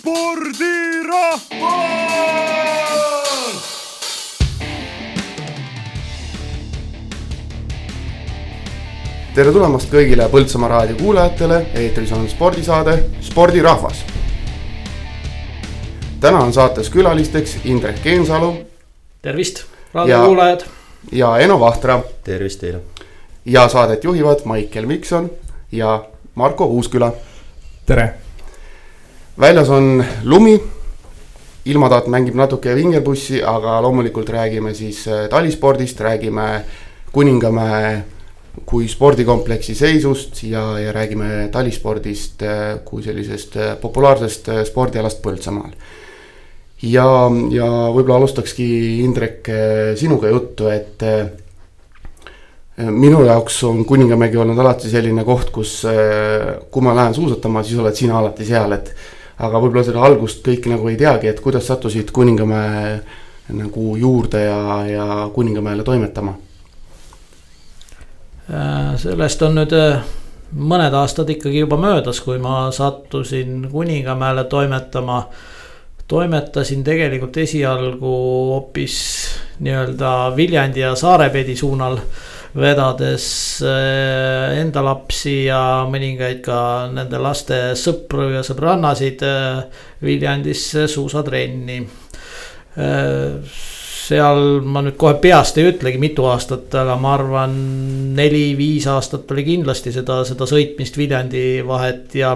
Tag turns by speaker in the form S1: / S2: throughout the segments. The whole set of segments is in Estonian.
S1: spordirahvas tere tulemast kõigile Põltsamaa raadio kuulajatele, eetris on spordisaade Spordirahvas. täna on saates külalisteks Indrek Geensalu.
S2: tervist, raadiokuulajad.
S1: ja Eno Vahtra.
S3: tervist teile.
S1: ja saadet juhivad Maicel Mikson ja Marko Uusküla.
S4: tere.
S1: Väljas on lumi. ilmataat mängib natuke vingerpussi, aga loomulikult räägime siis äh, talispordist, räägime Kuningamäe kui spordikompleksi seisust ja, ja räägime talispordist äh, kui sellisest äh, populaarsest spordialast Põltsamaal. ja, ja võib-olla alustakski Indrek sinuga juttu, et minu jaoks on Kuningamägi olnud alati selline koht, kus, kui ma lähen suusatama, siis oled sina alati seal, et aga võib-olla seda algust kõik nagu ei teagi, et kuidas sattusid Kuningamäe nagu juurde ja, ja Kuningamäele toimetama?
S2: Äh, sellest on nüüd äh, mõned aastad ikkagi juba möödas, kui ma sattusin Kuningamäele toimetama. toimetasin tegelikult esialgu hoopis nii-öelda Viljandi ja Saarepedi suunal vedades äh, enda lapsi ja mõningaid ka nende laste sõpru ja sõbrannasid äh, Viljandisse suusatrenni. Äh, seal ma nüüd kohe peast ei ütlegi, mitu aastat, aga ma arvan, neli-viis aastat oli kindlasti seda, seda sõitmist Viljandi vahet ja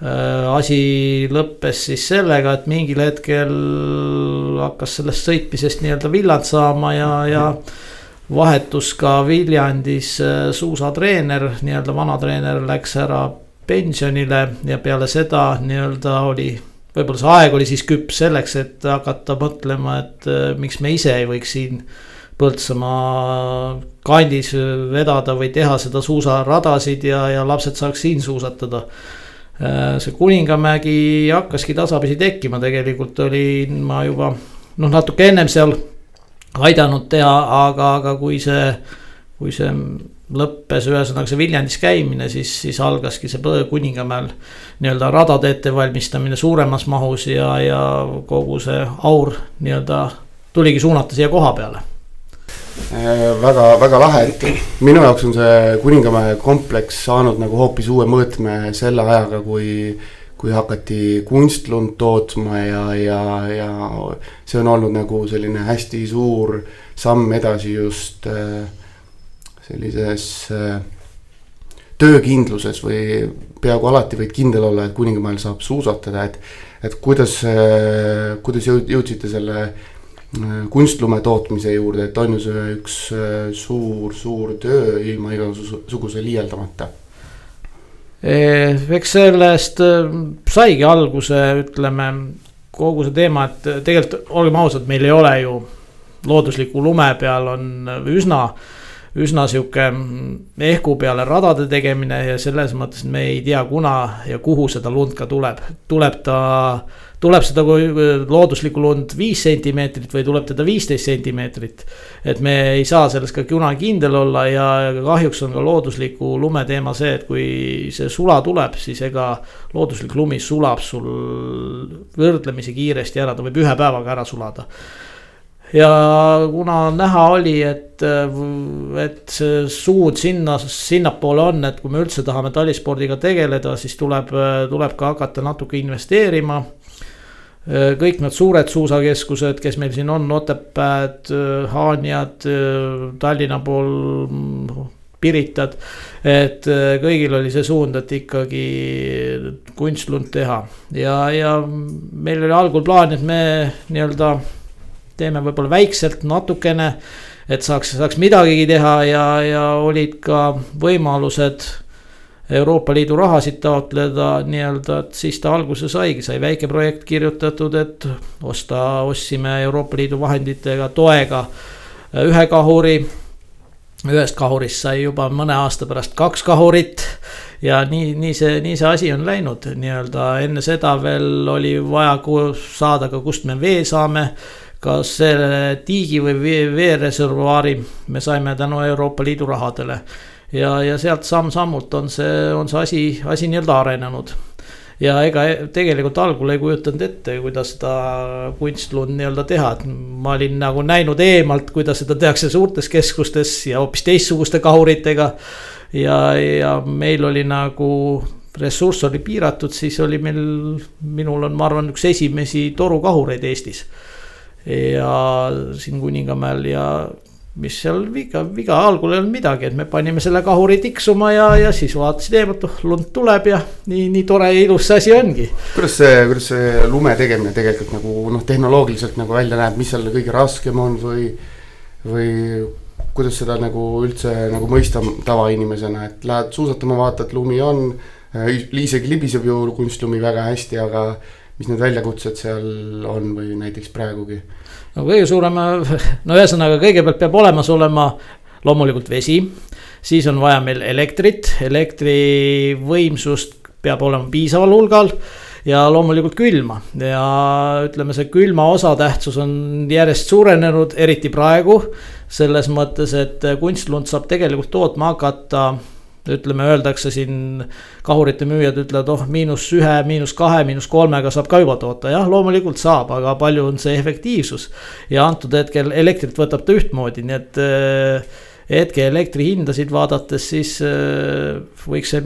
S2: asi lõppes siis sellega, et mingil hetkel hakkas sellest sõitmisest nii-öelda villand saama ja, ja vahetus ka Viljandis äh, suusatreener, nii-öelda vana treener läks ära pensionile ja peale seda nii-öelda oli. võib-olla see aeg oli siis küps selleks, et hakata mõtlema, et äh, miks me ise ei võiks siin Põltsamaa kandis vedada või teha seda suusaradasid ja, ja lapsed saaks siin suusatada äh, see Kuningamägi hakkaski tasapisi tekkima, tegelikult olin ma juba noh, natuke ennem seal aidanud teha, aga, aga kui see, kui see lõppes, ühesõnaga see Viljandis käimine, siis, siis algaski see Kuningamäel nii-öelda radade ettevalmistamine suuremas mahus ja, ja kogu see aur nii-öelda tuligi suunata siia koha peale.
S1: Äh, väga, väga lahe, et minu jaoks on see Kuningamäe kompleks saanud nagu hoopis uue mõõtme selle ajaga, kui kui hakati kunstlund tootma ja, ja, ja see on olnud nagu selline hästi suur samm edasi just äh, sellises äh, töökindluses või peaaegu alati võid kindel olla, et Kuningamäel saab suusatada, et. et kuidas, äh, kuidas jõudsite selle kunstlume tootmise juurde, et on ju see üks suur, suur töö ilma igasuguse liialdamata
S2: eks sellest eh, saigi alguse, ütleme kogu see teema, et tegelikult olgem ausad, meil ei ole ju loodusliku lume peal on üsna, üsna sihuke ehku peale radade tegemine ja selles mõttes me ei tea, kuna ja kuhu seda lund ka tuleb, tuleb ta tuleb seda kui looduslikku lund viis sentimeetrit või tuleb teda viisteist sentimeetrit. et me ei saa selles ka kunagi kindel olla ja kahjuks on ka loodusliku lume teema see, et kui see sula tuleb, siis ega looduslik lumi sulab sul võrdlemisi kiiresti ära, ta võib ühe päevaga ära sulada ja kuna näha oli, et, et see suund sinna, sinnapoole on, et kui me üldse tahame talispordiga tegeleda, siis tuleb, tuleb ka hakata natuke investeerima kõik need suured suusakeskused, kes meil siin on, Otepääd, äh, Haanjad, äh, Tallinna pool, Piritad. et kõigil oli see suund, et ikkagi kunstlund teha ja, ja meil oli algul plaan, et me nii-öelda teeme võib-olla väikselt natukene. et saaks, saaks midagigi teha ja, ja olid ka võimalused Euroopa Liidu rahasid taotleda nii-öelda, et siis ta alguse saigi, sai väike projekt kirjutatud, et osta, ostsime Euroopa Liidu vahenditega toega ühe kahuri. ühest kahurist sai juba mõne aasta pärast kaks kahurit ja nii, nii see, nii see asi on läinud. Nii-öelda enne seda veel oli vaja saada ka, kust me vee saame. Kas selle tiigi või veereservuaari me saime tänu Euroopa Liidu rahadele ja, ja sealt samm-sammult on see, on see asi, asi nii-öelda arenenud. ja ega tegelikult algul ei kujutanud ette, kuidas seda kunstlund nii-öelda teha, et ma olin nagu näinud eemalt, kuidas seda tehakse suurtes keskustes ja hoopis teistsuguste kahuritega. ja, ja meil oli nagu ressurss oli piiratud, siis oli meil, minul on, ma arvan, üks esimesi torukahureid Eestis. ja siin Kuningamäel ja mis seal viga, viga algul ei olnud midagi, et me panime selle kahuri tiksuma ja, ja siis vaatasin eemalt, oh lund tuleb ja nii, nii tore ja ilus see asi ongi.
S1: kuidas see, kuidas see lume tegemine tegelikult nagu noh, tehnoloogiliselt nagu välja näeb, mis seal kõige raskem on või, või kuidas seda nagu üldse nagu mõista tavainimesena, et lähed suusatama, vaatad, lumi on. isegi libiseb ju kunstlumi väga hästi, aga mis need väljakutsed seal on või näiteks praegugi
S2: no kõige suurem, no ühesõnaga kõigepealt peab olemas olema loomulikult vesi. siis on vaja meil elektrit, elektrivõimsust peab olema piisaval hulgal ja loomulikult külma ja ütleme, see külma osatähtsus on järjest suurenenud, eriti praegu. selles mõttes, et kunstlund saab tegelikult tootma hakata ütleme, öeldakse siin kahurite müüjad ütlevad, oh miinus ühe, miinus kahe, miinus kolmega saab ka juba toota, jah, loomulikult saab, aga palju on see efektiivsus. ja antud hetkel elektrit võtab ta ühtmoodi, nii et äh, hetke elektrihindasid vaadates, siis äh, võiks see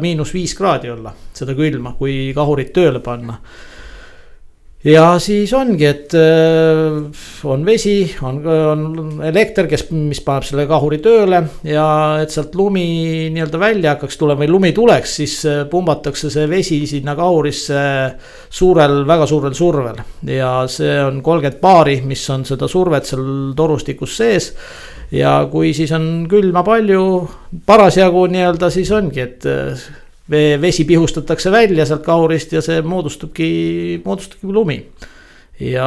S2: miinus viis kraadi olla, seda külma, kui kahurit tööle panna ja siis ongi, et äh, on vesi, on, on elekter, kes, mis paneb selle kahuri tööle ja et sealt lumi nii-öelda välja hakkaks tulema või lumi tuleks, siis äh, pumbatakse see vesi sinna kahurisse suurel, väga suurel survel. ja see on kolmkümmend baari, mis on seda survet seal torustikus sees ja kui siis on külma palju, parasjagu nii-öelda, siis ongi, et äh, vesi pihustatakse välja sealt kahurist ja see moodustubki, moodustubki lumi. ja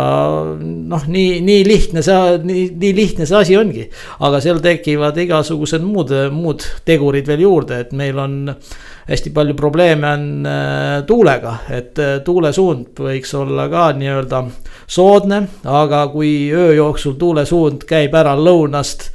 S2: noh, nii, nii lihtne see, nii, nii lihtne see asi ongi. aga seal tekivad igasugused muud, muud tegurid veel juurde, et meil on hästi palju probleeme on äh, tuulega, et äh, tuulesuund võiks olla ka nii-öelda soodne, aga kui öö jooksul tuulesuund käib ära lõunast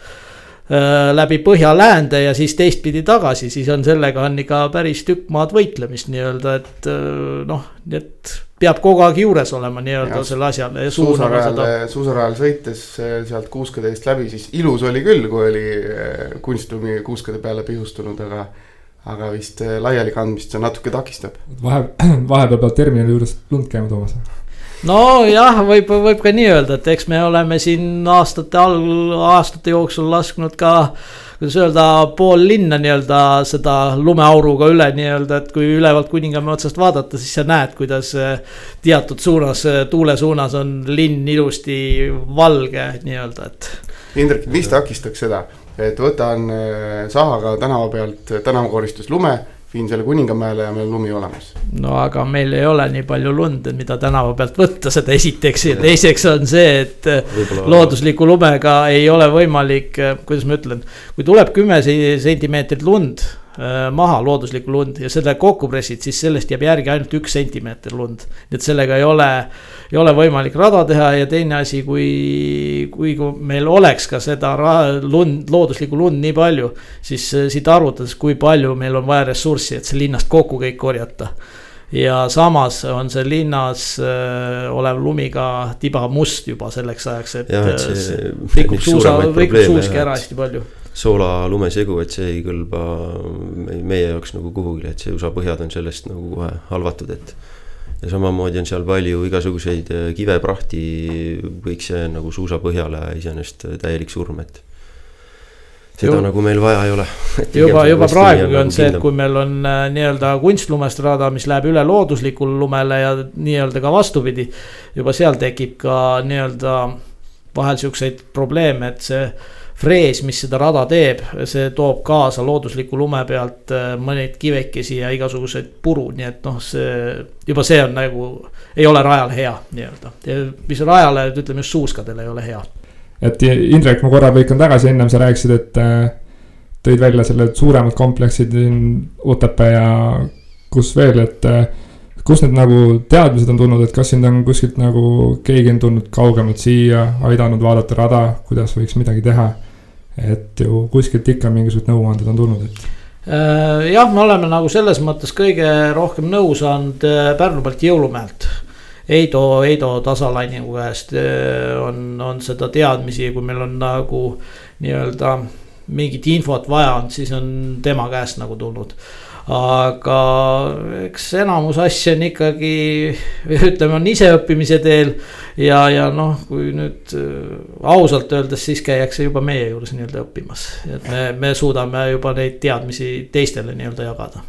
S2: läbi Põhja-Läände ja siis teistpidi tagasi, siis on sellega on ikka päris tükk maad võitlemist nii-öelda, et äh, noh, nii et peab kogu aeg juures olema nii-öelda selle asjale.
S1: suusarajal, suusarajal sõites äh, sealt kuuskede eest läbi, siis ilus oli küll, kui oli kunstlumi kuuskede peale pihustunud, aga aga vist laialikandmist see natuke takistab.
S3: vahe, vahepeal peab terminali juures lund käima toomas
S2: nojah, võib, võib ka nii öelda, et eks me oleme siin aastate all, aastate jooksul lasknud ka kuidas öelda, pool linna nii-öelda seda lumeauruga üle nii-öelda, et kui ülevalt Kuningamäe otsast vaadata, siis sa näed, kuidas eh, teatud suunas, eh, tuule suunas on linn ilusti valge nii-öelda, et.
S1: Indrek, mis takistaks seda, et võtan eh, sahaga tänava pealt tänavakoristus lume viin selle Kuningamäele ja meil on lumi olemas.
S2: no aga meil ei ole nii palju lund, et mida tänava pealt võtta, seda esiteks ja teiseks on see, et loodusliku lumega ei ole võimalik, kuidas ma ütlen, kui tuleb kümme sentimeetrit lund maha looduslikku lund ja selle kokku pressid, siis sellest jääb järgi ainult üks sentimeeter lund. nii et sellega ei ole, ei ole võimalik rada teha ja teine asi, kui, kui meil oleks ka seda lund, looduslikku lund nii palju. siis äh, siit arvutades, kui palju meil on vaja ressurssi, et see linnast kokku kõik korjata ja samas on see linnas äh, olev lumi ka tibamust juba selleks ajaks, et.
S4: Äh, rikub suusa,
S2: rikub suuski ära hästi palju
S4: soola-lumesegu, et see ei kõlba meie jaoks nagu kuhugile, et see USA põhjad on sellest nagu kohe halvatud, et. ja samamoodi on seal palju igasuguseid äh, kiveprahti, kõik see on nagu suusapõhjale iseenesest täielik surm, et. Seda Ju, nagu meil vaja ei ole.
S2: juba, juba praegugi on nagu see, et kui meil on äh, nii-öelda kunstlumest rada, mis läheb üle looduslikule lumele ja nii-öelda ka vastupidi. juba seal tekib ka nii-öelda vahel siukseid probleeme, et see frees, mis seda rada teeb, see toob kaasa loodusliku lume pealt äh, mõneid kivekesi ja igasuguseid puru, nii et noh, see juba see on nagu, ei ole rajale hea nii-öelda. mis rajale, ütleme just suuskadele ei ole hea.
S3: Et Indrek, ma korra põikan tagasi, ennem sa rääkisid, et äh, tõid välja selle suuremad kompleksid siin Otepää ja kus veel, et äh, kust need nagu teadmised on tulnud, et kas sind on kuskilt nagu keegi on tulnud kaugemalt siia, aidanud vaadata rada, kuidas võiks midagi teha? et ju kuskilt ikka mingisugused nõuanded on tulnud, et.
S2: Äh, jah, me oleme nagu selles mõttes kõige rohkem nõu saanud Pärnu pealt Jõulumäelt. Heido, Heido Tasalainigu käest on, on seda teadmisi, kui meil on nagu nii-öelda mingit infot vaja olnud, siis on tema käest nagu tulnud aga eks enamus asju on ikkagi, ütleme, on iseõppimise teel. ja, ja noh, kui nüüd ausalt öeldes, siis käiakse juba meie juures nii-öelda õppimas, et me, me suudame juba neid teadmisi teistele nii-öelda jagada.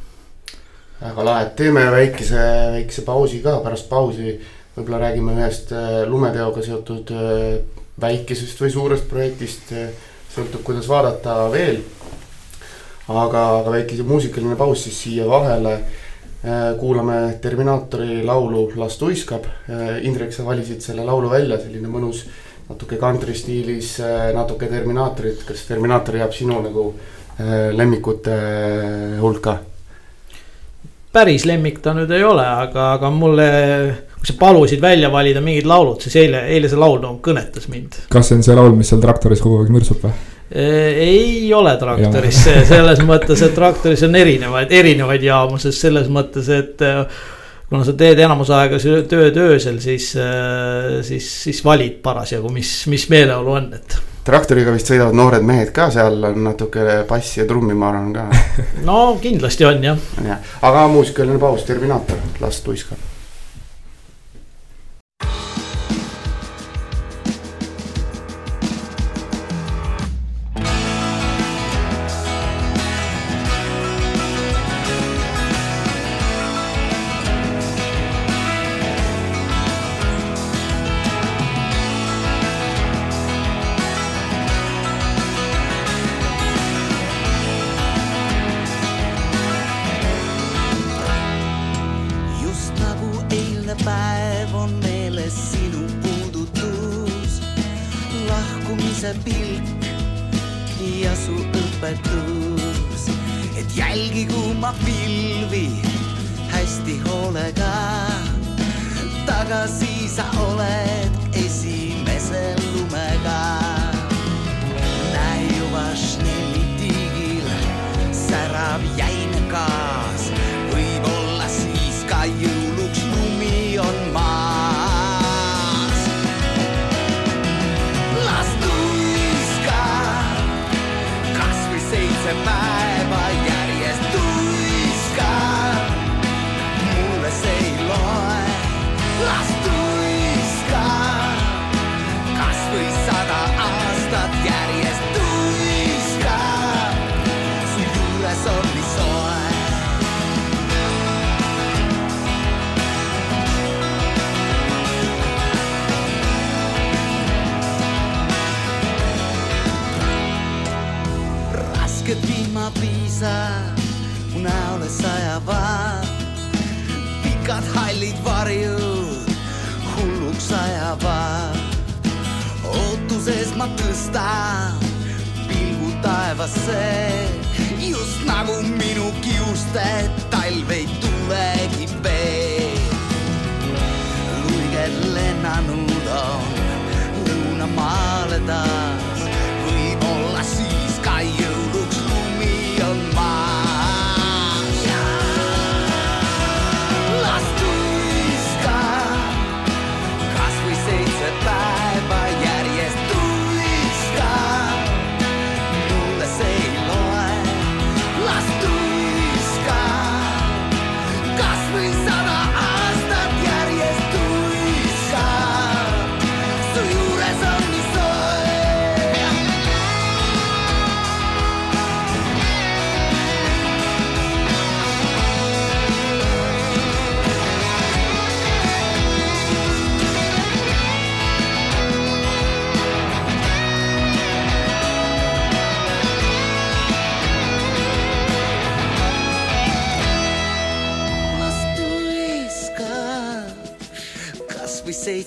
S5: Väga lahe, teeme väikese, väikese pausi ka, pärast pausi võib-olla räägime ühest äh, lumeteoga seotud äh, väikesest või suurest projektist. sõltub, kuidas vaadata veel aga, aga väike muusikaline paus siis siia vahele. Äh, kuulame Terminaatori laulu Las tuiskab. Äh, Indrek, sa valisid selle laulu välja, selline mõnus, natuke kantri stiilis, äh, natuke Terminaatorit. kas Terminaator jääb sinu nagu lemmikute hulka?
S2: Päris lemmik ta nüüd ei ole, aga, aga mulle, kui sa palusid välja valida mingid laulud, siis eile, eile see laul nagu kõnetas mind.
S3: kas see on see laul, mis seal traktoris kogu aeg mürsub või?
S2: ei ole traktoris see, selles mõttes, et traktoris on erinevaid, erinevaid jaamu, sest selles mõttes, et äh, kuna sa teed enamus aega tööd öösel, siis, äh, siis, siis valid parasjagu, mis, mis meeleolu on, et.
S5: Traktoriga vist sõidavad noored mehed ka, seal on natuke bassi ja trummi, ma arvan ka.
S2: no kindlasti on jah.
S5: jah, aga muusikaline paus, Terminaator, las tuiskab see pilk ja su õpetus, et jälgigu ma pilvi hästi hoolega. tagasi sa oled esimese lumega. näe juba šnimitigi särab jäine ka se. sa, mu näole sajavad pikad hallid varjud, hulluks ajavad. ootuses ma tõstan pilgu taevasse, just nagu minu kiusted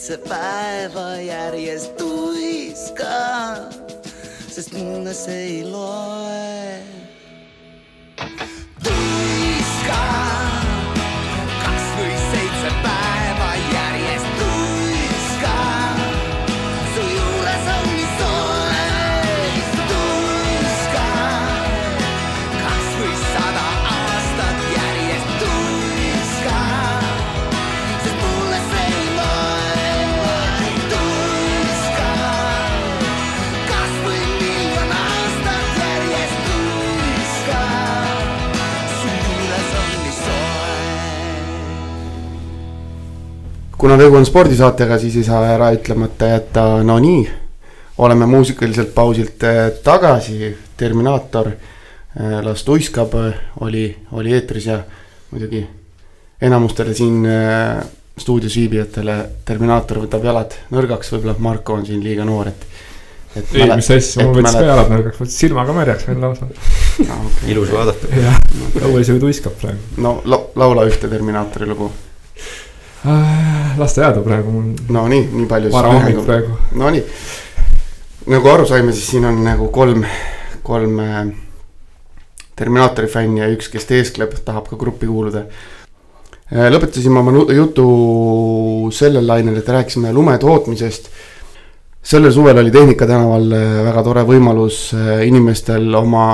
S6: seitse päeva järjest tuiskan, sest mulle see ei
S1: kuna tegu on spordisaatega, siis ei saa ära ütlemata jätta, no nii, oleme muusikaliselt pausilt äh, tagasi, Terminaator äh, las tuiskab, oli, oli eetris ja muidugi enamustele siin äh, stuudios viibijatele Terminaator võtab jalad nõrgaks, võib-olla Marko on siin liiga noor, et.
S3: ei, mis asja, mul võttis ka jalad nõrgaks, võttis silmaga märjaks veel lausa
S1: no,. Okay.
S4: ilus vaadata.
S3: jah, õues ju tuiskab praegu.
S1: no la, laula ühte Terminaatori lugu
S3: äh,. Las ta jääda praegu mul.
S1: no nii, nii palju.
S3: varahommik praegu.
S1: Nonii, nagu aru saime, siis siin on nagu kolm, kolm äh, Terminaatori fänni ja üks, kes teeskleb, tahab ka gruppi kuuluda äh, lõpetasime oma jutu sellel lainel, et rääkisime lume tootmisest. sellel suvel oli Tehnika tänaval äh, väga tore võimalus inimestel oma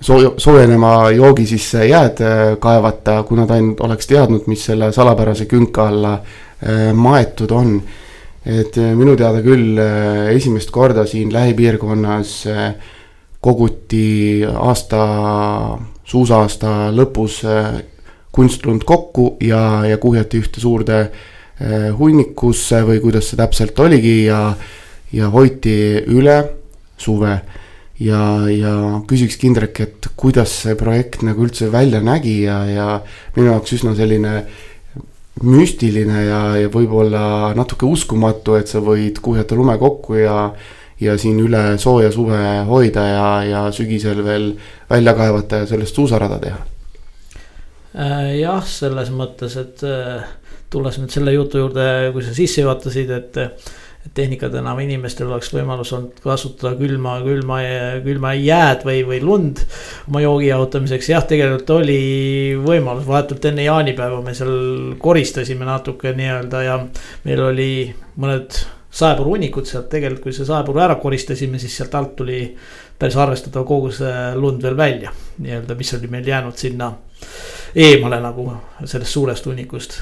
S1: soo-, soojenema joogi sisse jääd kaevata, kui nad ainult oleks teadnud, mis selle salapärase künka alla maetud on et äh, minu teada küll äh, esimest korda siin lähipiirkonnas äh, koguti aasta, suusaaasta lõpus kunstlund kokku ja, ja kuhjati ühte suurde hunnikusse või kuidas see täpselt oligi ja, ja hoiti üle suve. Ja, ja küsiks Kindrek, et kuidas see projekt nagu üldse välja nägi ja, ja minu jaoks üsna selline müstiline ja, ja võib-olla natuke uskumatu, et sa võid kuhjata lume kokku ja ja siin üle sooja suve hoida ja, ja sügisel veel välja kaevata ja sellest suusarada teha.
S2: Äh, jah, selles mõttes, et äh, tulles nüüd selle jutu juurde, kui sa sisse juhatasid, et et Tehnika tänava inimestel oleks võimalus olnud kasutada külma, külma, külma jääd või, või lund oma joogi jahutamiseks. jah, tegelikult oli võimalus, vahetult enne jaanipäeva me seal koristasime natuke nii-öelda ja meil oli mõned saepuru hunnikud sealt tegelikult, kui see saepuru ära koristasime, siis sealt alt tuli päris arvestatav kogus lund veel välja, nii-öelda, mis oli meil jäänud sinna eemale nagu sellest suurest hunnikust.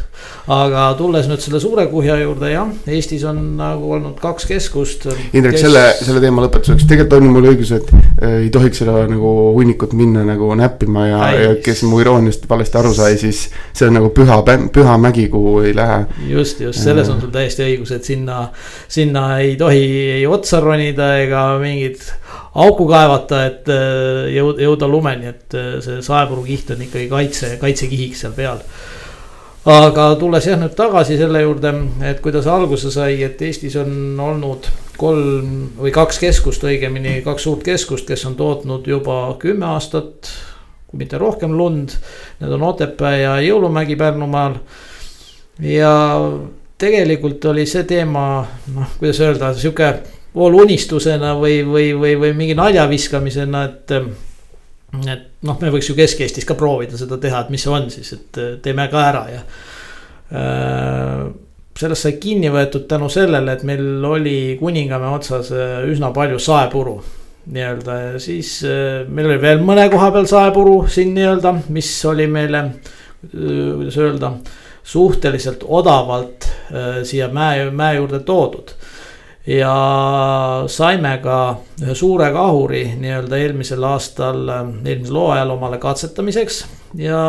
S2: aga tulles nüüd selle suure kuhja juurde, jah, Eestis on nagu olnud kaks keskust.
S1: Indrek kes..., selle, selle teema lõpetuseks, tegelikult on mul õigus, et äh, ei tohiks seda nagu hunnikut minna nagu näppima ja, ja kes mu irooniast valesti aru sai, siis see on nagu püha, püha mägi, kuhu ei lähe.
S2: just, just selles on sul täiesti õigus, et sinna, sinna ei tohi ei otsa ronida ega mingit auku kaevata, et äh, jõuda, jõuda lumeni, et äh, see saepurukiht on ikkagi kaitse, kaitsekihiks seal peal. aga tulles jah nüüd tagasi selle juurde, et kuidas alguse sai, et Eestis on olnud kolm või kaks keskust, õigemini kaks suurt keskust, kes on tootnud juba kümme aastat, kui mitte rohkem lund. Need on Otepää ja Jõulumägi Pärnumaal. ja tegelikult oli see teema, noh, kuidas öelda, sihuke poolunistusena või, või, või, või mingi nalja viskamisena, et. et noh, me võiks ju Kesk-Eestis ka proovida seda teha, et mis see on siis, et teeme ka ära ja äh, sellest sai kinni võetud tänu sellele, et meil oli Kuningamäe otsas äh, üsna palju saepuru. nii-öelda ja siis äh, meil oli veel mõne koha peal saepuru siin nii-öelda, mis oli meile, kuidas öelda, suhteliselt odavalt siia mäe, mäe juurde toodud ja saime ka ühe suure kahuri nii-öelda eelmisel aastal, eelmisel hooajal omale katsetamiseks ja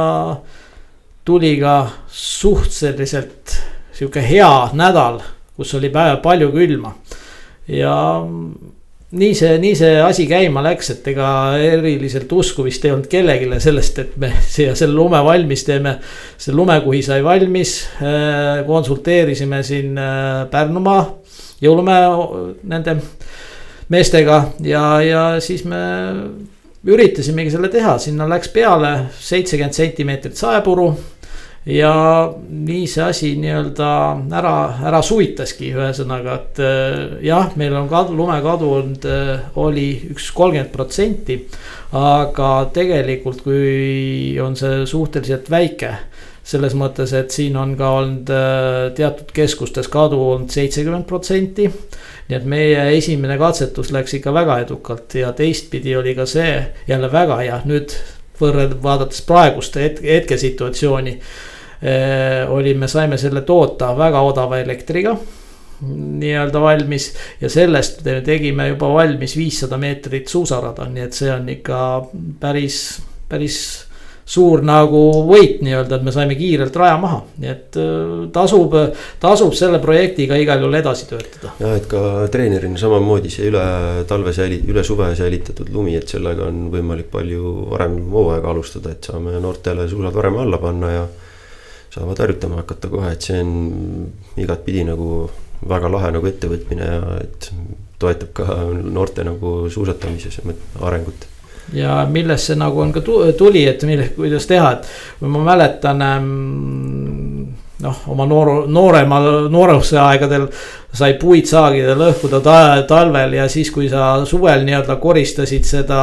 S2: tuli ka suhteliselt sihuke hea nädal, kus oli päev palju külma. ja nii see, nii see asi käima läks, et ega eriliselt usku vist ei olnud kellelegi sellest, et me siia selle lume valmis teeme. see lumekuhi sai valmis, konsulteerisime siin äh, Pärnumaa jõulumäe nende meestega ja, ja siis me üritasimegi selle teha, sinna läks peale seitsekümmend sentimeetrit saepuru. ja nii see asi nii-öelda ära, ära suvitaski, ühesõnaga, et äh, jah, meil on kadu, lumekadu olnud, äh, oli üks kolmkümmend protsenti. aga tegelikult, kui on see suhteliselt väike selles mõttes, et siin on ka olnud äh, teatud keskustes kadu olnud seitsekümmend protsenti. nii et meie esimene katsetus läks ikka väga edukalt ja teistpidi oli ka see jälle väga hea, nüüd võrreld-, vaadates praegust hetke, hetkesituatsiooni. Äh, olime, saime selle toota väga odava elektriga nii-öelda valmis ja sellest tegime juba valmis viissada meetrit suusarada, nii et see on ikka päris, päris suur nagu võit nii-öelda, et me saime kiirelt raja maha, nii et äh, tasub, tasub selle projektiga igal juhul edasi töötada.
S4: ja et ka treenerina samamoodi see üle talve säili-, üle suve säilitatud lumi, et sellega on võimalik palju varem hooaega alustada, et saame noortele suusad varem alla panna ja saavad harjutama hakata kohe, et see on igatpidi nagu väga lahe nagu ettevõtmine ja et toetab ka noorte nagu suusatamises arengut
S2: ja millest see nagu on ka tuli, et mille, kuidas teha, et ma mäletan ähm, noh, oma noor, nooremal, nooruse aegadel sai puid saagida, lõhkuda ta, talvel ja siis, kui sa suvel nii-öelda koristasid seda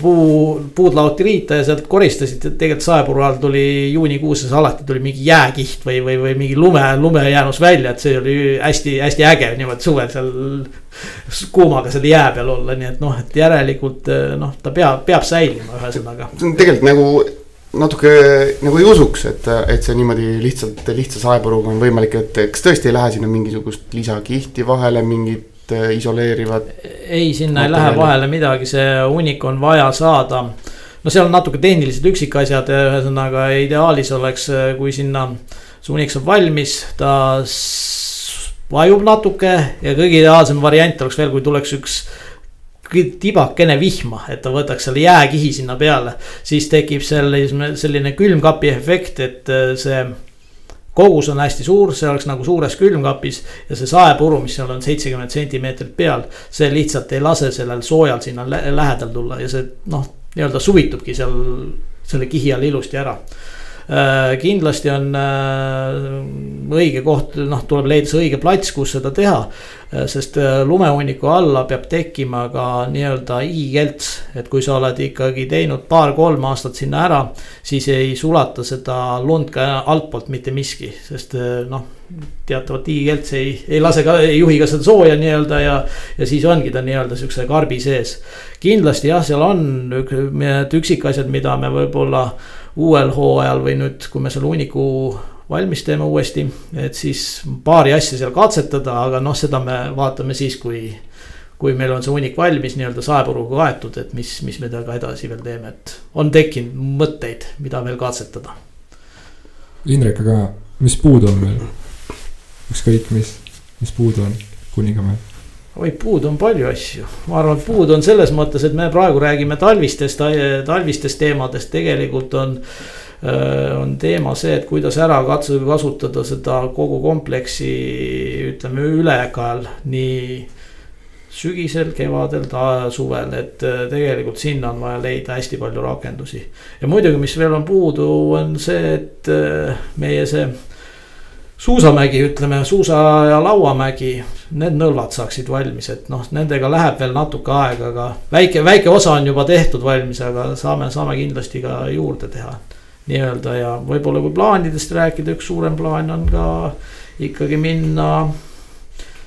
S2: puu, puud laoti riita ja sealt koristasid, tegelikult saepuru all tuli juunikuus, alati tuli mingi jääkiht või, või, või mingi lume, lumejäänus välja, et see oli hästi-hästi äge niimoodi suvel seal. kuumaga seal jää peal olla, nii et noh, et järelikult noh, ta peab, peab säilima ühesõnaga.
S1: see on tegelikult nagu natuke nagu ei usuks, et, et see niimoodi lihtsalt lihtsa saepuruga on võimalik, et kas tõesti ei lähe sinna mingisugust lisakihti vahele, mingit isoleerivad?
S2: ei, sinna ei lähe vahele midagi, see hunnik on vaja saada. no seal on natuke tehnilised üksikasjad, ühesõnaga ideaalis oleks, äh, kui sinna see hunnik saab valmis, ta vajub natuke ja kõige ideaalsem variant oleks veel, kui tuleks üks tibakene vihma, et ta võtaks selle jääkihi sinna peale, siis tekib selline, selline külmkapi efekt, et äh, see kogus on hästi suur, see oleks nagu suures külmkapis ja see saepuru, mis seal on seitsekümmend sentimeetrit peal, see lihtsalt ei lase sellel soojal sinna lähedal tulla ja see noh, nii-öelda suvitubki seal selle kihi all ilusti ära kindlasti on äh, õige koht, noh, tuleb leida see õige plats, kus seda teha. Äh, sest lumehunniku alla peab tekkima ka nii-öelda i-kelts, et kui sa oled ikkagi teinud paar-kolm aastat sinna ära, siis ei sulata seda lund ka altpoolt mitte miski, sest noh teatavat i-kelts ei, ei lase ka, ei juhi ka seda sooja nii-öelda ja, ja siis ongi ta nii-öelda siukse karbi sees. kindlasti jah, seal on üksikasjad, mida me võib-olla uuel hooajal või nüüd, kui me selle hunniku valmis teeme uuesti, et siis paari asja seal katsetada, aga noh, seda me vaatame siis, kui. kui meil on see hunnik valmis nii-öelda saepuruga kaetud, et mis, mis me temaga edasi veel teeme, et on tekkinud mõtteid, mida veel katsetada.
S3: Indrek, aga mis puudu on veel? ükskõik mis, mis puudu on Kuningamäel
S2: oi, puudu on palju asju, ma arvan, et puudu on selles mõttes, et me praegu räägime talvistest, talvistest teemadest, tegelikult on äh, on teema see, et kuidas ära katsuda kasutada seda kogu kompleksi, ütleme ülekaal nii sügisel, kevadel, suvel, et äh, tegelikult sinna on vaja leida hästi palju rakendusi. ja muidugi, mis veel on puudu, on see, et äh, meie see suusamägi, ütleme suusa ja lauamägi, need nõlvad saaksid valmis, et noh, nendega läheb veel natuke aega, aga väike, väike osa on juba tehtud valmis, aga saame, saame kindlasti ka juurde teha. nii-öelda ja võib-olla kui plaanidest rääkida, üks suurem plaan on ka ikkagi minna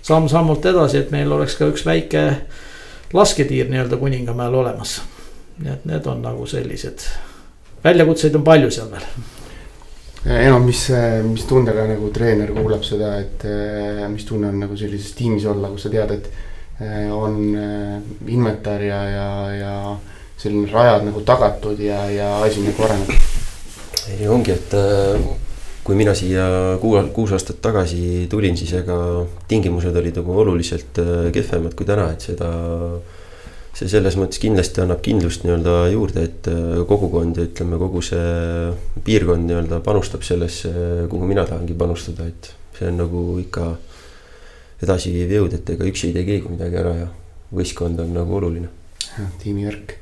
S2: samm-sammult edasi, et meil oleks ka üks väike lasketiir nii-öelda Kuningamäel olemas. nii et need on nagu sellised, väljakutseid on palju seal veel
S1: enam, mis, mis tundega nagu treener kuulab seda, et eh, mis tunne on nagu sellises tiimis olla, kus sa tead, et eh, on inventar ja, ja, ja selline rajad nagu tagatud ja, ja asi nagu areneb.
S4: ei ongi, et kui mina siia kuu, kuus aastat tagasi tulin, siis ega tingimused olid nagu oluliselt kehvemad kui täna, et seda see selles mõttes kindlasti annab kindlust nii-öelda juurde, et äh, kogukond ja ütleme, kogu see piirkond nii-öelda panustab sellesse, kuhu mina tahangi panustada, et see on nagu ikka edasiviiv jõud, et ega üksi ei tee keegi midagi ära ja võistkond on nagu oluline.
S1: tiimivärk.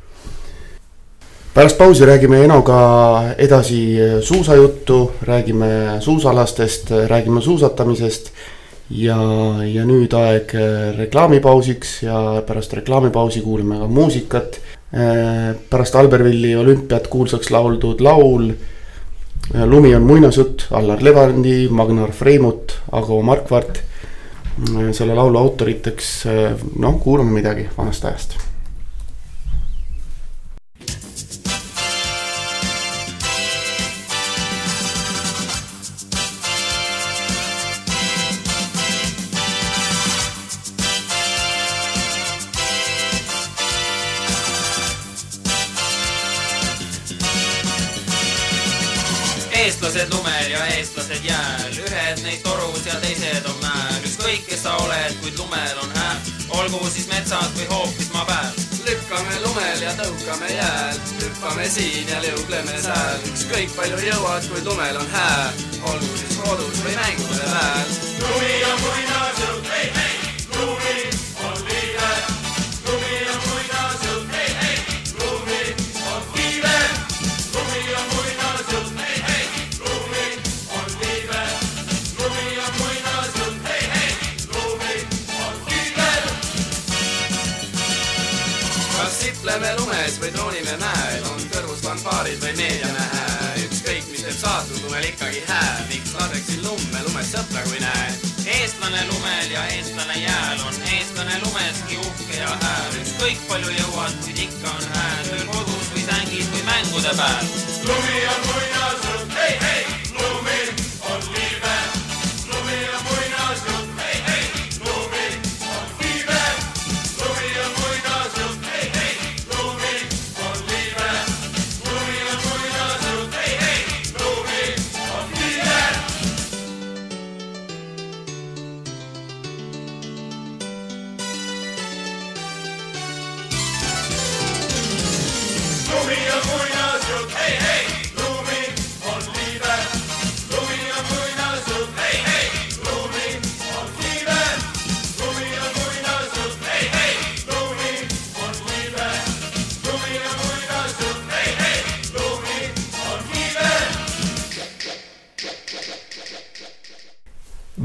S1: pärast pausi räägime Enoga edasi suusajuttu, räägime suusalastest, räägime suusatamisest ja, ja nüüd aeg äh, reklaamipausiks ja pärast reklaamipausi kuulame ka muusikat. Äh, pärast Albervilli olümpiat kuulsaks lauldud laul äh, Lumi on muinasjutt, Allar Levandi, Magnar Freimut, Ago Markvart. selle laulu autoriteks, noh, kuulame midagi vanast ajast
S7: olgu siis metsas või hoopis maa peal.
S8: lükkame lumel ja tõukame jääl, hüppame siin ja liugleme sääl, ükskõik palju jõuad, kuid lumel on hääl, olgu siis kodus või mängude väel. lumi on muinasjutt, hei, hei, lumi lumel ikkagi hää, miks laseksin lumme lumes sõpra, kui näen.
S7: eestlane lumel ja eestlane jääl on eestlane lumeski uhke ja hääl, ükskõik palju jõuad, kuid ikka on hääl, tööl kodus või sängis või mängude peal.
S8: lumi on muinasjutt, hei, hei,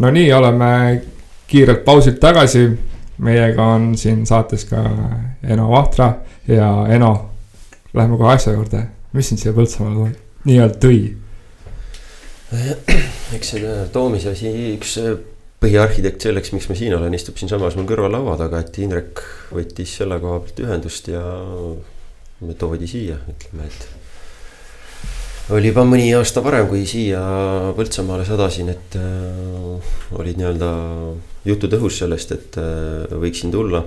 S3: no nii, oleme kiirelt pausilt tagasi. meiega on siin saates ka Eno Vahtra ja Eno, lähme kohe asja juurde. mis sind siia Põltsamaale nii-öelda tõi?
S4: eks see toomise asi, üks põhiarhitekt selleks, miks ma siin olen, istub siinsamas mul kõrval laua taga, et Indrek võttis selle koha pealt ühendust ja me toodi siia, ütleme, et oli juba mõni aasta varem, kui siia Põltsamaale sadasin, et äh, olid nii-öelda jutud õhus sellest, et äh, võiksin tulla.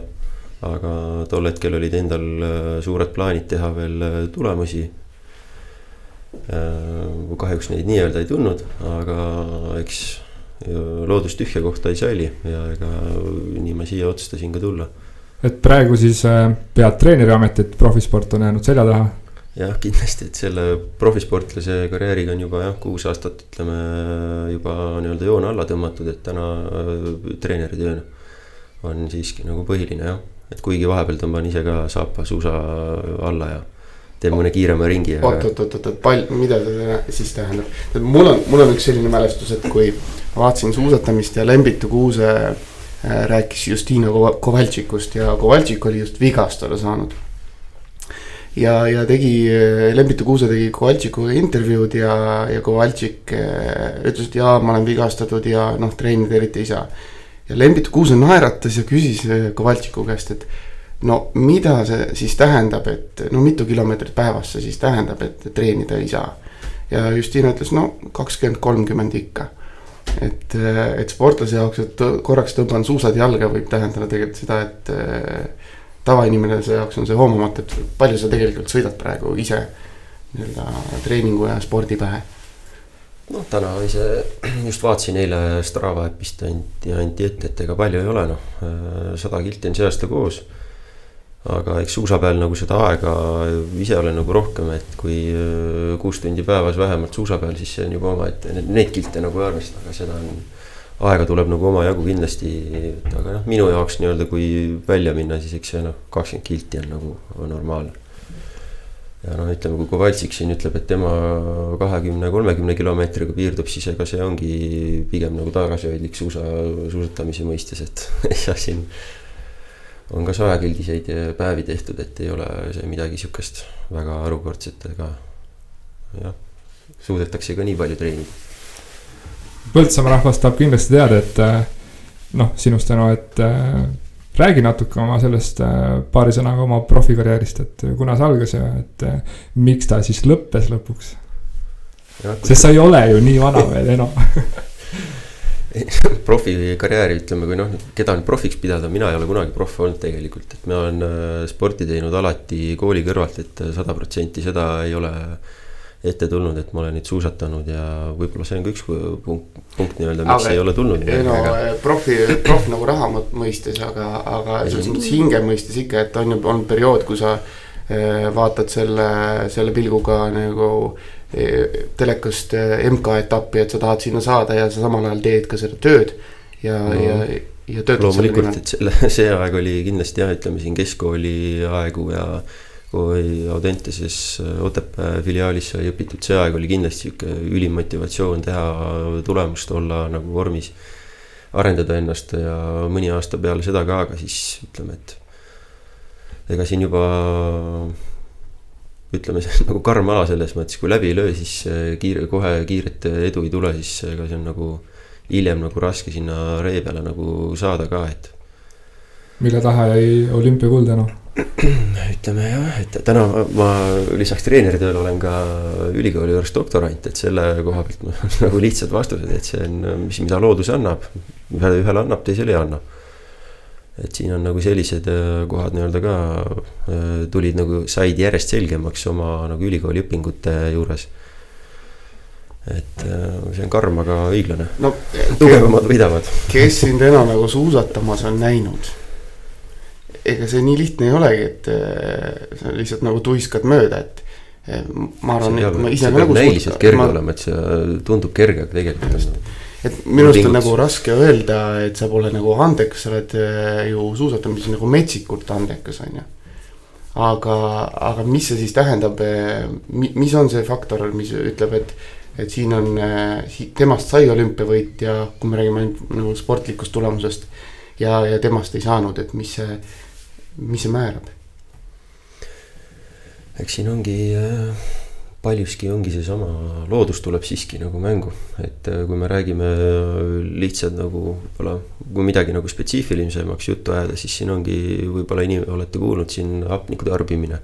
S4: aga tol hetkel olid endal äh, suured plaanid teha veel äh, tulemusi Äh, kahjuks neid nii-öelda ei tulnud, aga eks ju loodus tühja kohta ei salli ja ega nii ma siia otsustasin ka tulla.
S3: et praegu siis äh, pead treeneri ametit, profisport on jäänud selja taha.
S4: jah, kindlasti, et selle profisportlase karjääriga on juba jah, kuus aastat ütleme juba nii-öelda joone alla tõmmatud, et täna äh, treeneritöö on siiski nagu põhiline jah. et kuigi vahepeal tõmban ise ka saapa suusa alla ja teen mõne kiirema ringi.
S1: oot, oot, oot, oot, oot, pall, mida see siis tähendab? mul on, mul on üks selline mälestus, et kui vaatasin suusatamist ja Lembitu Kuuse äh, rääkis Justina Kova- Kovaltšikust ja Kovaltšik oli just vigastada saanud. ja, ja tegi, Lembitu Kuuse tegi Kovaltšikuga intervjuud ja, ja Kovaltšik äh, ütles, et jaa, ma olen vigastatud ja noh, treenida eriti ei saa. ja Lembitu Kuuse naeratas ja küsis äh, Kovaltšiku käest, et no mida see siis tähendab, et no mitu kilomeetrit päevas see siis tähendab, et treenida ei saa. ja Justina ütles, no kakskümmend, kolmkümmend ikka. et, et sportlase jaoks, et korraks tõmban suusad jalga, võib tähendada tegelikult seda, et äh, tavainimese jaoks on see hoomamatu, et palju sa tegelikult sõidad praegu ise nii-öelda treeningu ja spordi pähe.
S4: noh, täna ise just vaatasin eile Strava äpist anti, anti ette, et ega palju ei ole, noh, sada kilti on see aasta koos. aga eks suusa peal nagu seda aega ise olen nagu rohkem, et kui öö, kuus tundi päevas vähemalt suusa peal, siis see on juba omaette, neid kilte nagu ei arvesta, aga seda on. Aega tuleb nagu omajagu kindlasti, aga noh, minu jaoks nii-öelda, kui välja minna, siis eks see noh, kakskümmend kilti on nagu on normaalne ja noh, ütleme, kui Kovaltšik siin ütleb, et tema kahekümne, kolmekümne kilomeetriga piirdub, siis ega see ongi pigem nagu tagasihoidlik suusa, suusatamise mõistes, et jah, siin on ka sajakildiseid päevi tehtud, et ei ole see midagi sihukest väga harukordset, ega jah, suudetakse ka nii palju treenida.
S3: Põltsamaa rahvas tahab kindlasti teada, et äh, noh, sinust tänu, et äh, räägi natuke oma sellest äh, paari sõnaga oma profikarjäärist, et kuna see algas ja et miks ta siis lõppes lõpuks. sest sa ei ole ju nii vana veel enam.
S4: profikarjääri ütleme, kui noh, keda nüüd profiks pidada, mina ei ole kunagi proff olnud tegelikult, et ma olen sporti teinud alati kooli kõrvalt, et sada protsenti seda ei ole, ette tulnud, et ma olen nüüd suusatanud ja võib-olla see on ka üks punkt, punkt nii-öelda, miks
S1: Aga-
S4: ei ole tulnud.
S1: ei no profi, proff nagu raha mõ- mõistes, aga, aga selles mõttes hinge mõistes ikka, et on ju olnud periood, kui sa eh, vaatad selle, selle pilguga nagu eh, telekast eh, MK-etappi, et sa tahad sinna saada ja sa samal ajal teed ka seda tööd. ja
S4: No,
S1: ja, ja töötad selle
S4: loomulikult,
S1: nimel.
S4: et selle, see aeg oli kindlasti jah, ütleme siin keskkooli aegu ja kui Audentases äh, Otepää filiaalis sai õpitud, see aeg oli kindlasti sihuke ülim motivatsioon teha tulemust, olla nagu vormis. arendada ennast ja mõni aasta peale seda ka, aga siis ütleme, et ega siin juba ütleme, see on nagu karm ala selles mõttes, kui läbi ei löö, siis kiire, kohe kiiret edu ei tule, siis ega see on nagu hiljem nagu raske sinna ree peale nagu saada ka, et
S3: mille taha jäi olümpiakuld tänu.
S4: ütleme jah, et täna ma lisaks treeneritööle olen ka ülikooli juures doktorant, et selle koha pealt on nagu lihtsad vastused, et see on, mis, mida loodus annab. ühele, ühele annab, teisele ei anna. et siin on nagu sellised äh, kohad nii-öelda ka äh, tulid nagu, said järjest selgemaks oma nagu ülikooli õpingute juures. et äh, see on karm, aga õiglane,
S1: no
S4: tugevamad võidavad.
S1: kes sind enam nagu suusatamas on näinud? Ega see nii lihtne ei olegi, et eh, sa lihtsalt nagu tuiskad mööda, et eh, ma arvan, et ma ise ka nagu
S4: näiliselt kerge
S1: ma-
S4: olema, et see tundub kerge, aga tegelikult on
S1: et minu arust on nagu raske öelda, et sa pole nagu andekas, sa oled ju suusatamises nagu metsikult andekas, on ju. aga, aga mis see siis tähendab, mis on see faktor, mis ütleb, et, et siin on, temast sai olümpiavõitja, kui me räägime ainult nagu sportlikust tulemusest. ja, ja temast ei saanud, et mis see, mis see määrab?
S4: eks siin ongi äh, paljuski ongi seesama loodus tuleb siiski nagu mängu, et äh, kui me räägime äh, lihtsalt nagu võib-olla, kui midagi nagu spetsiifilisemaks juttu ajada, siis siin ongi võib-olla inim-, olete kuulnud siin hapniku tarbimine.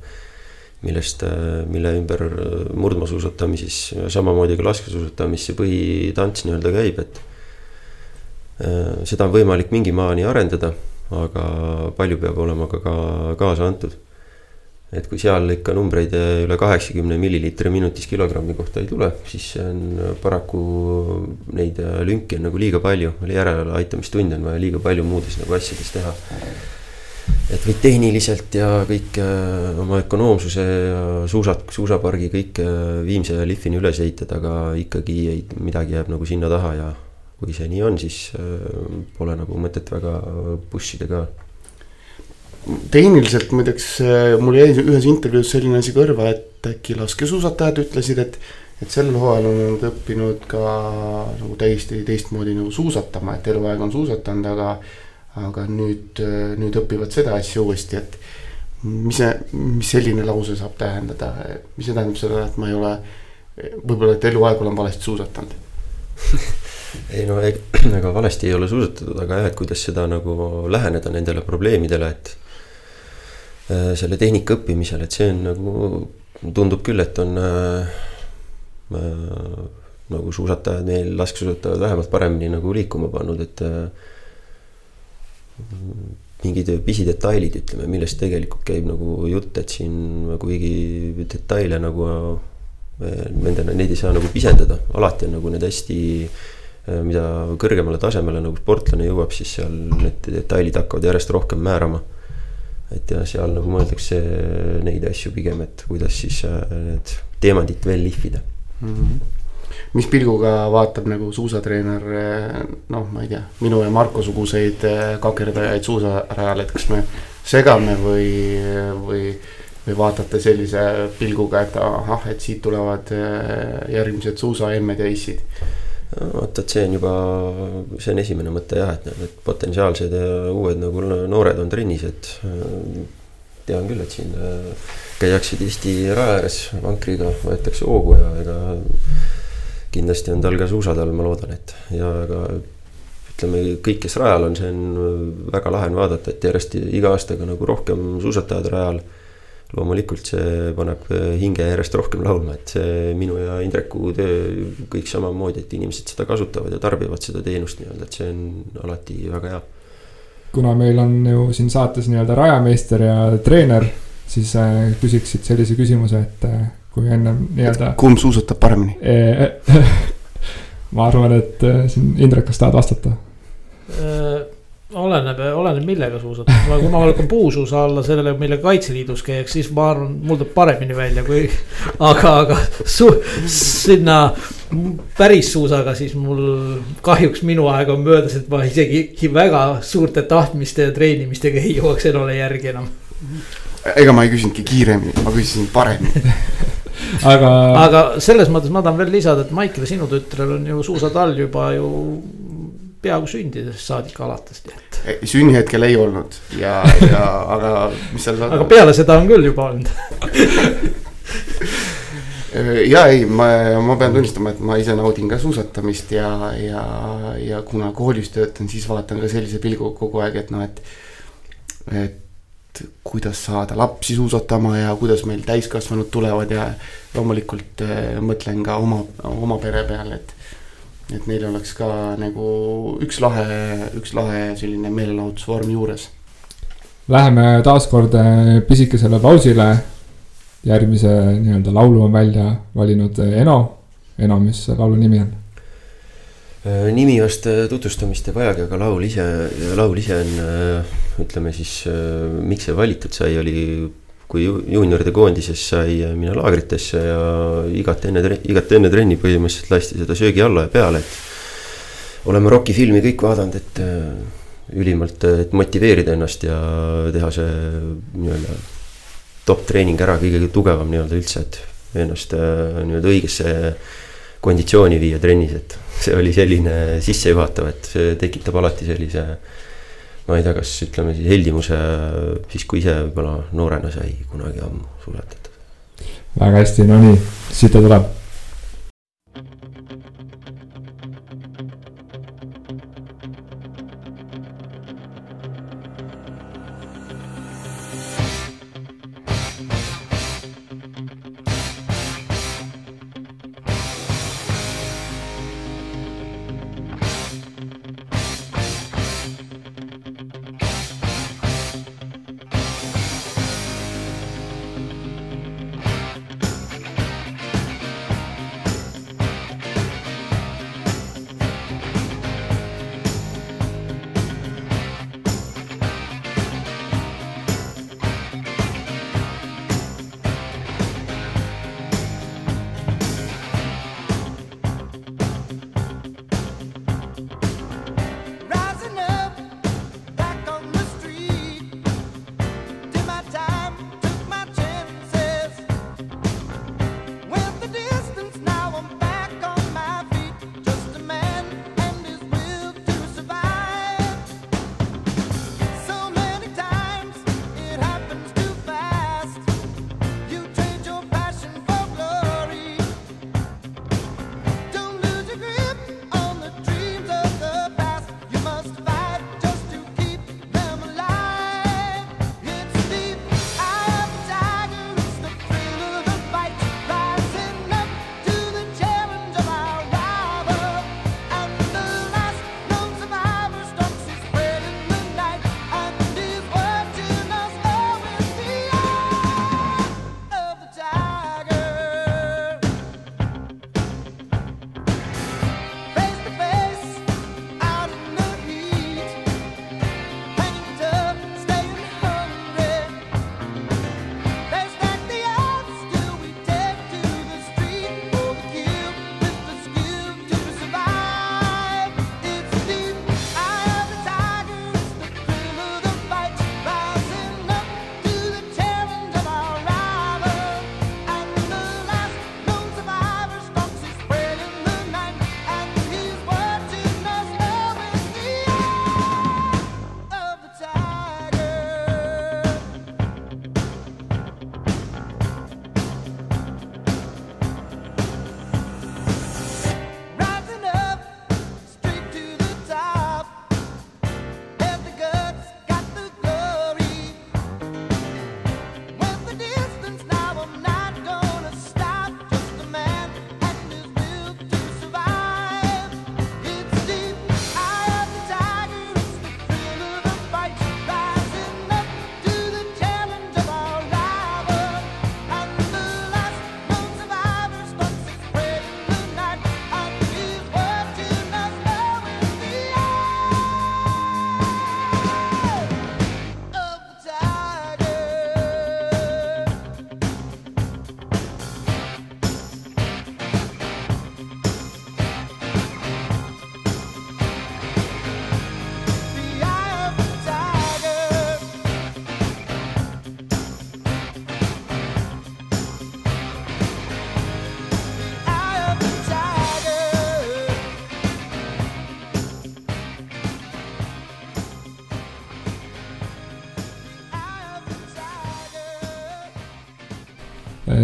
S4: millest, mille ümber äh, murdmaasuusatamises, samamoodi ka laskesuusatamis see põhitants nii-öelda käib, et äh, seda on võimalik mingi maani arendada, aga palju peab olema ka, ka kaasa antud et kui seal ikka numbreid üle kaheksakümne milliliitri minutis kilogrammi kohta ei tule, siis see on paraku neid lünki on nagu liiga palju, järeleaitamistunde on vaja liiga palju muudes nagu asjades teha. et võid tehniliselt ja kõik eh, oma ökonoomsuse ja suusad, suusapargi kõik eh, Viimse ja Lihvini üles ehitada, aga ikkagi ei, midagi jääb nagu sinna taha ja kui see nii on, siis eh, pole nagu mõtet väga push ida ka
S1: tehniliselt muideks äh, mul jäi ühes intervjuus selline asi kõrva, et äkki laskesuusatajad ütlesid, et, et sel hooajal on nad õppinud ka nagu täiesti teistmoodi nagu suusatama, et eluaeg on suusatanud, aga, aga nüüd, nüüd õpivad seda asja uuesti, et mis see, mis selline lause saab tähendada, mis see tähendab seda, et ma ei ole, võib-olla, et eluaeg olen valesti suusatanud.
S4: ei no eg- ega valesti ei ole suusatatud, aga jah, et kuidas seda nagu läheneda nendele probleemidele, et äh, selle tehnika õppimisel, et see on nagu, tundub küll, et on äh, äh, nagu suusatajad meil, laskesuusatajad vähemalt paremini nagu liikuma pannud, et äh, mingid pisidetailid, ütleme, millest tegelikult käib nagu jutt, et siin kuigi detaile nagu äh, nende, neid ei saa nagu pisendada, alati on nagu need hästi äh, mida kõrgemale tasemele nagu sportlane jõuab, siis seal need detailid hakkavad järjest rohkem määrama. et ja seal nagu mõeldakse neid asju pigem, et kuidas siis äh, need teemandit veel lihvida.
S1: mis pilguga vaatab nagu suusatreener, noh, ma ei tea, minu ja Marko suguseid kakerdajaid suusarajal, et kas me segame või, või, või vaatate sellise pilguga, et ahah, et siit tulevad järgmised suusaemmed ja issid.
S4: vot, et see on juba, see on esimene mõte jah, et need potentsiaalsed ja uued nagu noored on trennis, et äh, tean küll, et siin äh, käiakse tihti raja ääres vankriga, võetakse hoogu ja ega kindlasti on tal ka suusad all, ma loodan, et ja ega ütleme, kõik, kes rajal on, see on väga lahe on vaadata, et järjest iga aastaga nagu rohkem suusatajad rajal loomulikult see paneb hinge järjest rohkem laulma, et see minu ja Indreku töö kõik samamoodi, et inimesed seda kasutavad ja tarbivad seda teenust nii-öelda, et see on alati väga hea.
S3: kuna meil on ju siin saates nii-öelda rajameister ja treener, siis äh, küsiksid sellise küsimuse, et äh, kui ennem nii-öelda
S1: kumb suusatab paremini?
S3: ma arvan, et äh, siin Indrek, kas tahad vastata?
S2: oleneb, oleneb millega suusatada, kui ma lükkan puusuusa alla sellele, millega Kaitseliidus käiks, siis ma arvan, mul tuleb paremini välja kui. aga, aga su-, sinna päris suusaga, siis mul kahjuks minu aeg on möödas, et ma isegi väga suurte tahtmiste ja treenimistega ei jõuaks Enole järgi enam.
S1: ega ma ei küsinudki kiiremini, ma küsisin paremini.
S3: aga, aga...,
S2: aga selles mõttes ma tahan veel lisada, et Maicel, sinu tütrel on ju suusatall juba ju peaaegu sündidest saadik alates, nii et.
S1: sünnihetkel ei olnud ja, ja aga mis seal
S2: aga peale seda on küll juba olnud.
S1: ja ei, ma, ma pean tunnistama, et ma ise naudin ka suusatamist ja, ja, ja kuna koolis töötan, siis vaatan ka sellise pilguga kogu aeg, et noh, et. et kuidas saada lapsi suusatama ja kuidas meil täiskasvanud tulevad ja loomulikult äh, mõtlen ka oma, oma pere peale, et. Et neil oleks ka nagu üks lahe, üks lahe selline meelelahutusvorm juures.
S3: Läheme taaskord äh, pisikesele pausile. järgmise nii-öelda laulu on välja valinud äh, Eno. Eno, mis laulu nimi on?
S4: Äh, nimi vast tutvustamist ei vajagi, aga laul ise, laul ise on ütleme siis, miks see valitud sai, oli kui ju- juunioride koondises sai minna laagritesse ja igat enne, igat enne trenni põhimõtteliselt lasti seda söögi alla ja peale, et oleme Rocki filmi kõik vaadanud, et äh, ülimalt, et motiveerida ennast ja teha see nii-öelda top treening ära, kõige tugevam nii-öelda üldse, et ennast äh, nii-öelda õigesse konditsiooni viia trennis, et see oli selline sissejuhatav, et see tekitab alati sellise. Ma ei tea, kas ütleme siis heldimuse siis, kui ise võib-olla noorena sai kunagi ammu suusatatud.
S3: väga hästi, no nii, siit ta tuleb.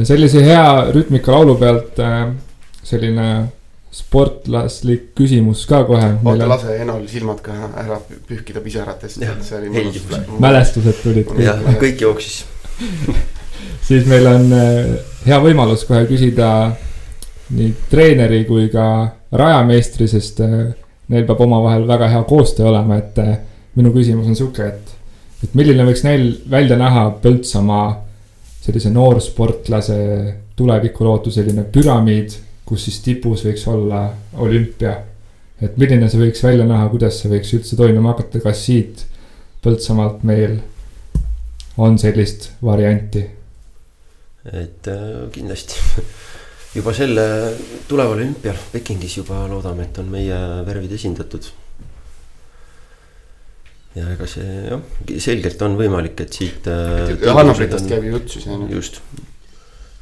S3: Sellise hea rütmika laulu pealt äh, selline sportlaslik küsimus ka kohe.
S1: oota, lase Enol silmad ka ära pühkida pisaratest, et see oli mõnus.
S3: mälestused tulid.
S4: jah, kõik jooksis.
S3: siis meil on äh, hea võimalus kohe küsida nii treeneri kui ka rajameistri, sest äh, neil peab omavahel väga hea koostöö olema, et minu küsimus on sihuke, et, et milline võiks neil välja näha Põltsamaa sellise noorsportlase tulevikulootu selline püramiid, kus siis tipus võiks olla olümpia. et milline see võiks välja näha, kuidas see võiks üldse toimuma hakata, kas siit Põltsamaalt meil on sellist varianti
S4: et äh, kindlasti juba selle tuleval olümpial Pekingis juba loodame, et on meie värvid esindatud. Ja ega see jah, selgelt on võimalik, et siit.
S1: Hannapritast käib ju jutt siis on ju.
S4: just,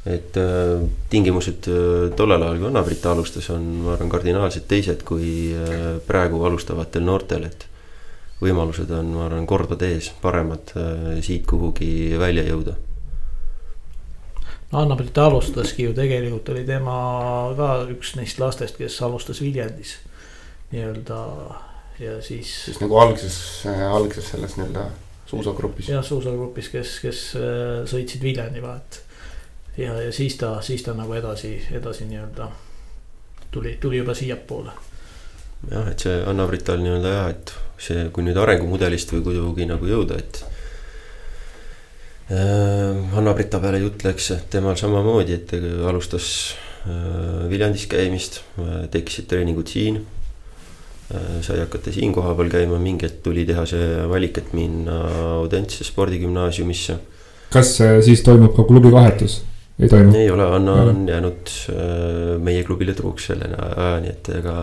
S4: et äh, tingimused äh, tollel ajal, kui Anna-Britt alustas, on, ma arvan, kardinaalselt teised kui äh, praegu alustavatel noortel, et võimalused on, ma arvan, kordade ees paremad äh, siit kuhugi välja jõuda.
S2: no Anna-Priit alustaski ju tegelikult oli tema ka üks neist lastest, kes alustas Viljandis nii-öelda ja siis
S1: siis nagu algses, algses selles nii-öelda suusagrupis.
S2: jah, suusagrupis, kes, kes äh, sõitsid Viljandi vahet. ja, ja siis ta, siis ta nagu edasi, edasi nii-öelda tuli, tuli juba siiapoole.
S4: jah, et see Anna-Brital nii-öelda jah, et see, kui nüüd arengumudelist või kuidagi nagu jõuda, et äh, Anna-Brita peale jutt läks, temal samamoodi, et ta alustas äh, Viljandis käimist äh,, tekkisid treeningud siin äh,. Sai hakata siin kohapeal käima, mingi hetk tuli teha see valik, et minna Audentse spordigümnaasiumisse.
S3: kas äh, siis toimub ka klubi vahetus? ei toimu?
S4: ei ole, Anna on jäänud äh, meie klubile truuks selle ajani, et ega.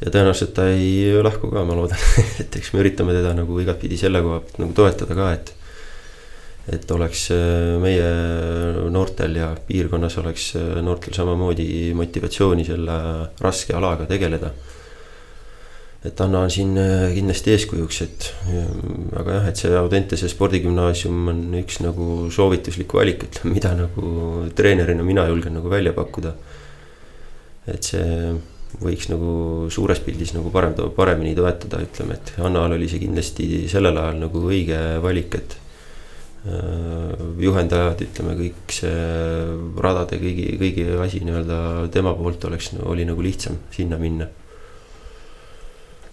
S4: ja tõenäoliselt ta ei lahku ka, ma loodan, et eks me üritame teda nagu igatpidi selle koha pealt nagu toetada ka, et. et oleks äh, meie noortel ja piirkonnas oleks äh, noortel samamoodi motivatsiooni selle raske alaga tegeleda. Et Anna on siin äh, kindlasti eeskujuks, et äh, aga jah, et see Audentese spordigümnaasium on üks nagu soovituslik valik, ütleme, mida nagu treenerina mina julgen nagu välja pakkuda. et see võiks nagu suures pildis nagu parem, paremini toetada, ütleme, et Annal oli see kindlasti sellel ajal nagu õige valik, et äh, juhendajad, ütleme kõik see radade kõigi, kõigi asi nii-öelda tema poolt oleks, oli nagu lihtsam sinna minna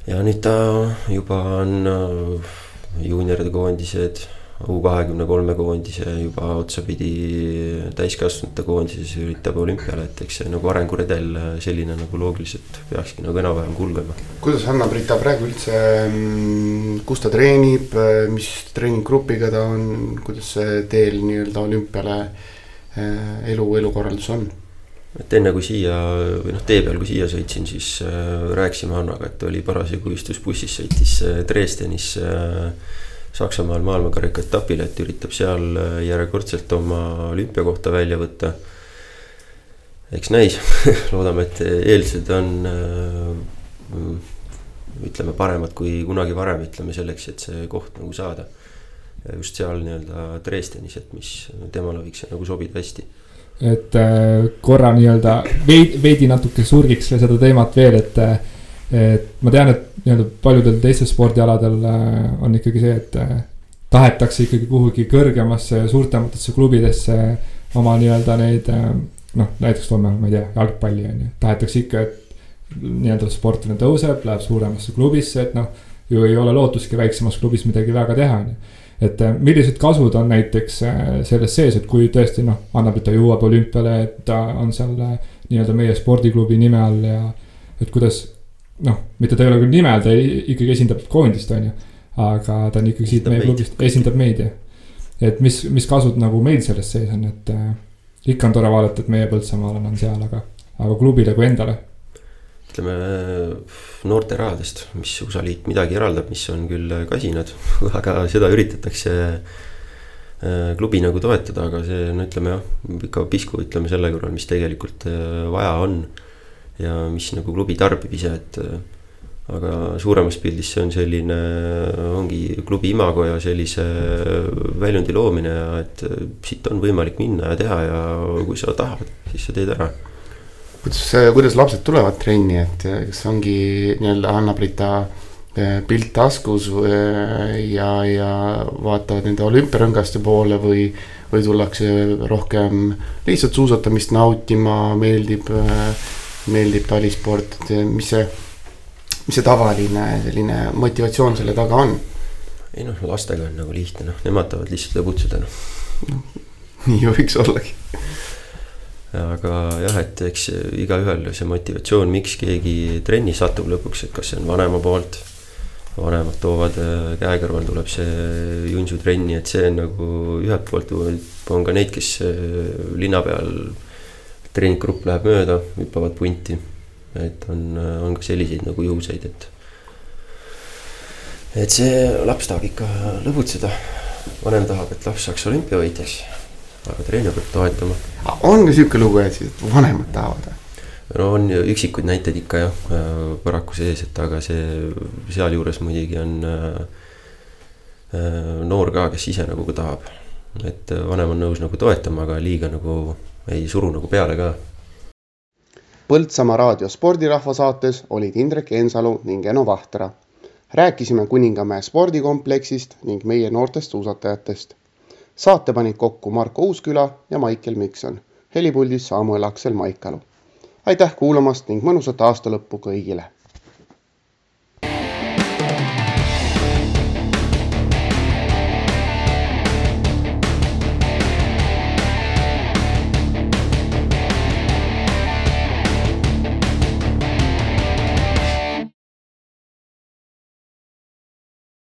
S4: ja nüüd ta juba on äh, juunioride koondised, U kahekümne kolme koondise juba otsapidi täiskasvanute koondises üritab olümpiale, et eks see nagu arenguredel äh, selline nagu loogiliselt peakski nagu enam-vähem kulgema.
S1: kuidas Hanna-Brita praegu üldse, kus ta treenib, mis treeninggrupiga ta on, kuidas see teel nii-öelda olümpiale äh, elu, elukorraldus on?
S4: Et enne kui siia või noh, tee peal, kui siia sõitsin, siis äh, rääkisime Hannaga, et oli parasjagu istus bussis, sõitis äh, Dresdenis äh, Saksamaal maailmakarika etapile, et üritab seal äh, järjekordselt oma olümpiakohta välja võtta. eks näis, loodame, et eeldused on äh, ütleme paremad kui kunagi varem, ütleme selleks, et see koht nagu saada. just seal nii-öelda Dresdenis, et mis temale võiks nagu sobida hästi
S3: et äh, korra nii-öelda veidi, veidi natuke surgiks seda teemat veel, et. et ma tean, et nii-öelda paljudel teistel spordialadel äh, on ikkagi see, et äh, tahetakse ikkagi kuhugi kõrgemasse suurtematesse klubidesse oma nii-öelda neid äh, noh, näiteks toome, ma ei tea, jalgpalli on ju, tahetakse ikka, et nii-öelda sportlane tõuseb, läheb suuremasse klubisse, et noh, ju ei ole lootuski väiksemas klubis midagi väga teha, on ju et äh, millised kasud on näiteks äh, selles sees, et kui tõesti noh, annab, et ta jõuab olümpiale, et ta on seal äh, nii-öelda meie spordiklubi nime all ja et kuidas noh, mitte ta ei ole küll nime all, ta ei- ikkagi esindab koondist, on ju. aga ta on ikkagi siit meie klubist, esindab meid jah. et mis, mis kasud nagu meil selles sees on, et äh, ikka on tore vaadata, et meie Põltsamaal on seal, aga, aga klubile kui endale.
S4: Ütleme noorte rahadest, mis USA liit midagi eraldab, mis on küll kasinad, aga seda üritatakse äh, klubi nagu toetada, aga see no ütleme jah, ikka pisku ütleme selle kõrval, mis tegelikult äh, vaja on. ja mis nagu klubi tarbib ise, et äh, aga suuremas pildis see on selline, ongi klubi imago ja sellise väljundi loomine ja et siit on võimalik minna ja teha ja kui sa tahad, siis sa teed ära.
S1: Kuidas, kuidas lapsed tulevad trenni, et kas ongi nii-öelda Anna-Brita eh, pilt taskus eh, ja, ja vaatavad nende olümpiarõngaste poole või, või tullakse rohkem lihtsalt suusatamist nautima, meeldib, eh, meeldib talisport, et mis see mis see tavaline selline motivatsioon selle taga on?
S4: ei noh, lastega on nagu lihtne, noh, nemad tahavad lihtsalt lõbutseda, noh
S1: no,. nii võiks ollagi.
S4: Aga jah, et eks igaühel see motivatsioon, miks keegi trenni satub lõpuks, et kas see on vanema poolt. vanemad toovad äh, käe kõrval tuleb see Junsu trenni, et see on nagu ühelt poolt on ka neid, kes äh, linna peal treeninggrupp läheb mööda, hüppavad punti et on, on ka selliseid nagu juhuseid, et. et see laps tahab ikka lõbutseda, vanem tahab, et laps saaks olümpiavõitjaks, aga treener peab toetama.
S1: on ka sihuke lugu, et siis vanemad tahavad või?
S4: no on üksikuid näiteid ikka jah, paraku sees, et aga see sealjuures muidugi on äh, noor ka, kes ise nagu ka tahab. et vanem on nõus nagu toetama, aga liiga nagu ei suru nagu peale ka
S1: Põltsamaa raadio spordirahva saates olid Indrek Ensalu ning Eno Vahtra. rääkisime Kuningamäe spordikompleksist ning meie noortest suusatajatest. Saate panid kokku Marko Uusküla ja Maicel Mikson, helipuldis Samuel Aksel Maikalu. aitäh kuulamast ning mõnusat aastalõppu kõigile